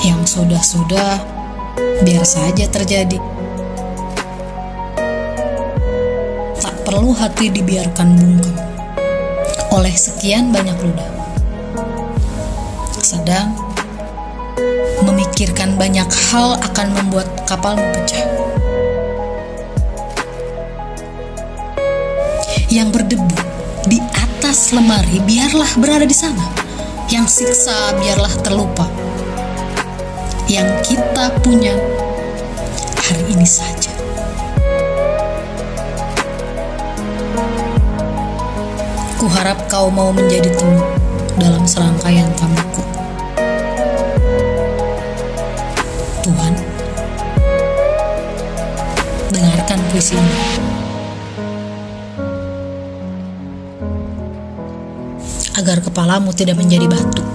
Yang sudah-sudah, biar saja terjadi. Tak perlu hati dibiarkan bungkam oleh sekian banyak ludah. Sedang memikirkan banyak hal akan membuat kapalmu pecah. Yang berdebu di atas lemari biarlah berada di sana. Yang siksa biarlah terlupa. Yang kita punya hari ini saja. Kuharap kau mau menjadi temu dalam serangkaian tamuku. Tuhan, dengarkan puisi ini. Agar kepalamu tidak menjadi batu.